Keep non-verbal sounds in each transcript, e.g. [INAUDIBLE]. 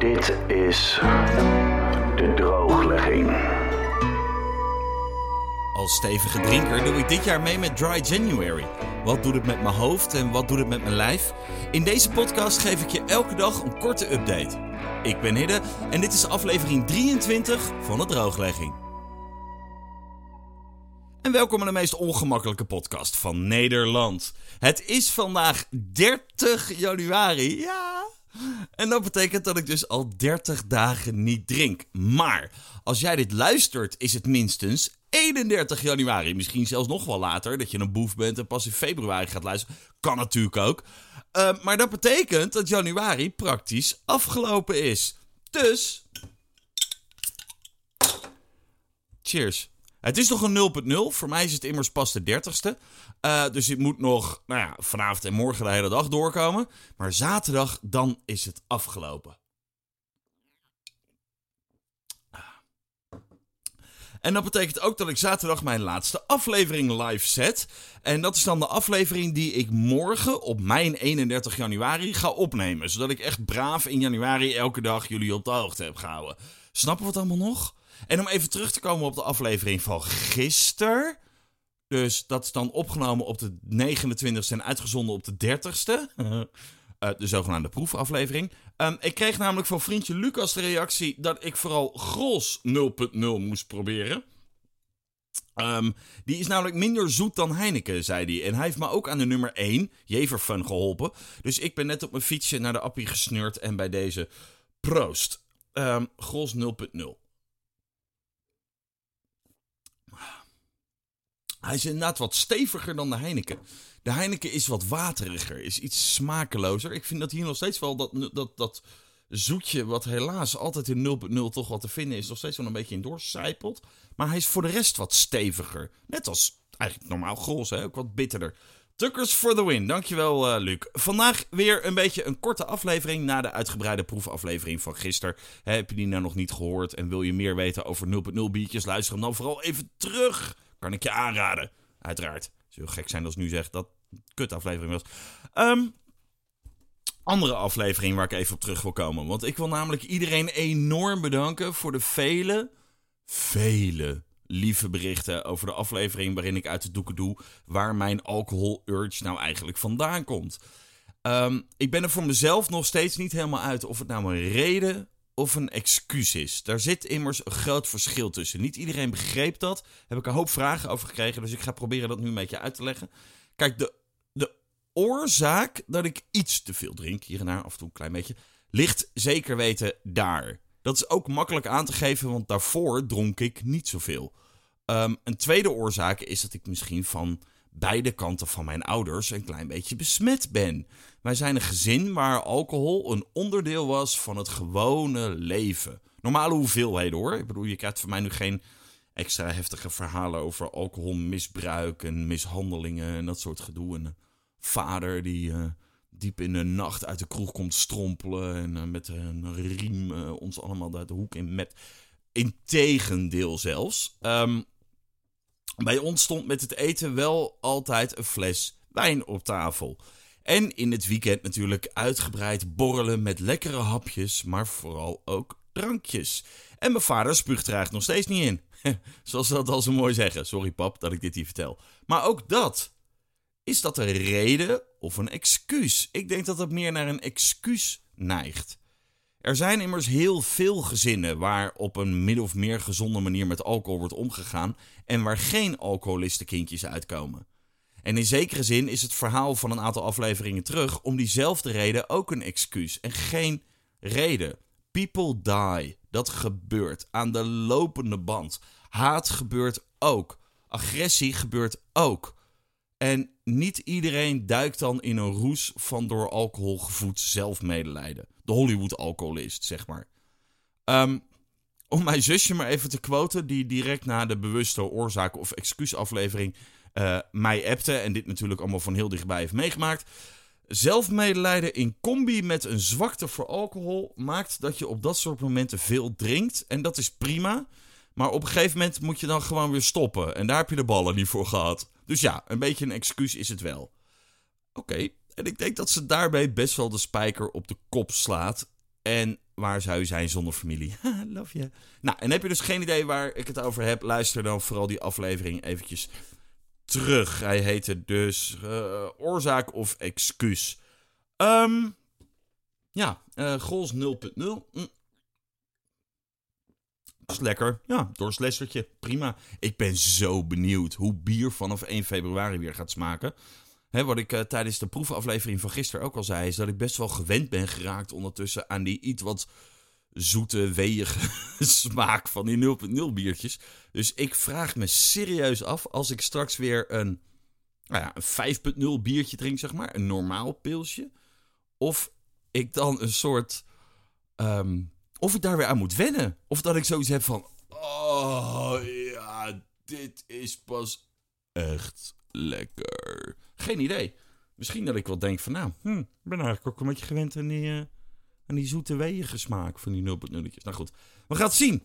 Dit is de drooglegging. Als stevige drinker doe ik dit jaar mee met Dry January. Wat doet het met mijn hoofd en wat doet het met mijn lijf? In deze podcast geef ik je elke dag een korte update. Ik ben Hidde en dit is aflevering 23 van de drooglegging. En welkom aan de meest ongemakkelijke podcast van Nederland. Het is vandaag 30 januari. Ja. En dat betekent dat ik dus al 30 dagen niet drink. Maar als jij dit luistert, is het minstens 31 januari. Misschien zelfs nog wel later, dat je een boef bent en pas in februari gaat luisteren. Kan natuurlijk ook. Uh, maar dat betekent dat januari praktisch afgelopen is. Dus. Cheers. Het is nog een 0.0. Voor mij is het immers pas de 30ste. Uh, dus ik moet nog nou ja, vanavond en morgen de hele dag doorkomen. Maar zaterdag, dan is het afgelopen. En dat betekent ook dat ik zaterdag mijn laatste aflevering live zet. En dat is dan de aflevering die ik morgen op mijn 31 januari ga opnemen. Zodat ik echt braaf in januari elke dag jullie op de hoogte heb gehouden. Snappen we het allemaal nog? En om even terug te komen op de aflevering van gisteren. Dus dat is dan opgenomen op de 29ste en uitgezonden op de 30ste. [LAUGHS] Uh, de zogenaamde proefaflevering. Um, ik kreeg namelijk van vriendje Lucas de reactie dat ik vooral Gros 0.0 moest proberen. Um, die is namelijk minder zoet dan Heineken, zei hij. En hij heeft me ook aan de nummer 1, Jeverfun, geholpen. Dus ik ben net op mijn fietsje naar de appie gesneurd en bij deze proost. Um, Gros 0.0. Hij is inderdaad wat steviger dan de Heineken. De Heineken is wat wateriger, is iets smakelozer. Ik vind dat hier nog steeds wel dat, dat, dat zoetje, wat helaas altijd in 0.0 toch wat te vinden is, nog steeds wel een beetje in doorcijpelt. Maar hij is voor de rest wat steviger. Net als eigenlijk normaal gros, hè? ook wat bitterder. Tuckers for the win. Dankjewel, uh, Luc. Vandaag weer een beetje een korte aflevering na de uitgebreide proefaflevering van gisteren. Heb je die nou nog niet gehoord en wil je meer weten over 0.0 biertjes? Luister hem dan vooral even terug. Kan ik je aanraden. Uiteraard. Zou gek zijn als nu zegt dat kut aflevering was. Um, andere aflevering waar ik even op terug wil komen. Want ik wil namelijk iedereen enorm bedanken voor de vele, vele lieve berichten over de aflevering waarin ik uit de doeken doe waar mijn alcohol urge nou eigenlijk vandaan komt. Um, ik ben er voor mezelf nog steeds niet helemaal uit of het nou een reden of een excuus is. Daar zit immers een groot verschil tussen. Niet iedereen begreep dat. Heb ik een hoop vragen over gekregen, dus ik ga proberen dat nu een beetje uit te leggen. Kijk, de, de oorzaak dat ik iets te veel drink, hier en daar af en toe een klein beetje, ligt zeker weten daar. Dat is ook makkelijk aan te geven, want daarvoor dronk ik niet zoveel. Um, een tweede oorzaak is dat ik misschien van beide kanten van mijn ouders een klein beetje besmet ben. Wij zijn een gezin waar alcohol een onderdeel was van het gewone leven. Normale hoeveelheden hoor. Ik bedoel, je krijgt van mij nu geen extra heftige verhalen over alcoholmisbruik en mishandelingen en dat soort gedoe. En vader die uh, diep in de nacht uit de kroeg komt strompelen en uh, met een riem uh, ons allemaal uit de hoek in met. Integendeel zelfs. Um, bij ons stond met het eten wel altijd een fles wijn op tafel. En in het weekend natuurlijk uitgebreid borrelen met lekkere hapjes, maar vooral ook drankjes. En mijn vader spuugt er eigenlijk nog steeds niet in. [LAUGHS] Zoals ze dat al zo mooi zeggen. Sorry pap dat ik dit hier vertel. Maar ook dat. Is dat een reden of een excuus? Ik denk dat het meer naar een excuus neigt. Er zijn immers heel veel gezinnen waar op een min of meer gezonde manier met alcohol wordt omgegaan en waar geen alcoholistenkindjes uitkomen. En in zekere zin is het verhaal van een aantal afleveringen terug om diezelfde reden ook een excuus en geen reden. People die. Dat gebeurt aan de lopende band. Haat gebeurt ook. Agressie gebeurt ook. En niet iedereen duikt dan in een roes van door alcohol gevoed zelfmedelijden. De Hollywood-alcoholist, zeg maar. Um, om mijn zusje maar even te quoten, die direct na de bewuste oorzaak of excuusaflevering uh, mij appte. En dit natuurlijk allemaal van heel dichtbij heeft meegemaakt. Zelfmedelijden in combi met een zwakte voor alcohol maakt dat je op dat soort momenten veel drinkt. En dat is prima. Maar op een gegeven moment moet je dan gewoon weer stoppen. En daar heb je de ballen niet voor gehad. Dus ja, een beetje een excuus is het wel. Oké. En ik denk dat ze daarbij best wel de spijker op de kop slaat. En waar zou je zijn zonder familie? [LAUGHS] Love you. Nou, en heb je dus geen idee waar ik het over heb? Luister dan vooral die aflevering eventjes terug. Hij heette dus uh, Oorzaak of Excuus. Um, ja, uh, Gols 0.0. Mm. Dat is lekker. Ja, doorslessertje. Prima. Ik ben zo benieuwd hoe bier vanaf 1 februari weer gaat smaken. Wat ik uh, tijdens de proefaflevering van gisteren ook al zei, is dat ik best wel gewend ben geraakt ondertussen aan die iets wat zoete, weeige [LAUGHS] smaak van die 0.0 biertjes. Dus ik vraag me serieus af als ik straks weer een, nou ja, een 5.0 biertje drink, zeg maar, een normaal pilsje. Of ik dan een soort. Um, of ik daar weer aan moet wennen. Of dat ik zoiets heb van. Oh ja, dit is pas echt lekker. Geen idee. Misschien dat ik wel denk van, nou, hm, ik ben eigenlijk ook een beetje gewend aan die, uh, aan die zoete weeën smaak van die 0.0'tjes. Nou goed, we gaan het zien.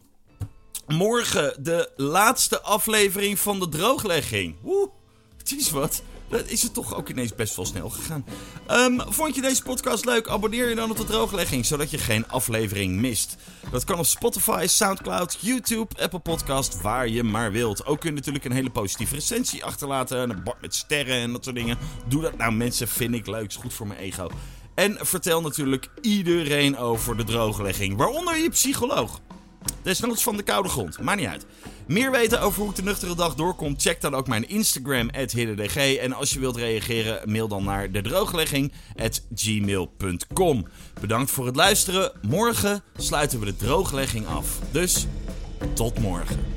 Morgen de laatste aflevering van de drooglegging. Oeh, het is wat. Dat is het toch ook ineens best wel snel gegaan. Um, vond je deze podcast leuk? Abonneer je dan op de drooglegging, zodat je geen aflevering mist. Dat kan op Spotify, Soundcloud, YouTube, Apple Podcast, waar je maar wilt. Ook kun je natuurlijk een hele positieve recensie achterlaten. Een bord met sterren en dat soort dingen. Doe dat nou mensen, vind ik leuk. Is goed voor mijn ego. En vertel natuurlijk iedereen over de drooglegging, waaronder je psycholoog. Desnoods van de koude grond, maakt niet uit. Meer weten over hoe ik de nuchtere dag doorkom, check dan ook mijn Instagram, hiddendg. En als je wilt reageren, mail dan naar de gmail.com. Bedankt voor het luisteren. Morgen sluiten we de drooglegging af. Dus, tot morgen.